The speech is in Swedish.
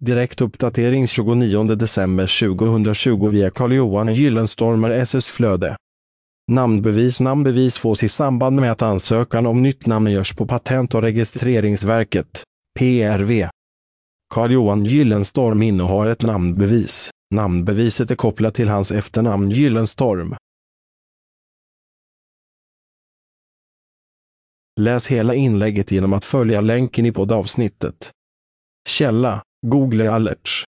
Direkt uppdatering 29 december 2020 via Carl-Johan Gyllenstormer SS Flöde. Namnbevis Namnbevis fås i samband med att ansökan om nytt namn görs på Patent- och registreringsverket, PRV. Carl-Johan Gyllenstorm innehar ett namnbevis. Namnbeviset är kopplat till hans efternamn Gyllenstorm. Läs hela inlägget genom att följa länken i poddavsnittet. Källa Google Alerts.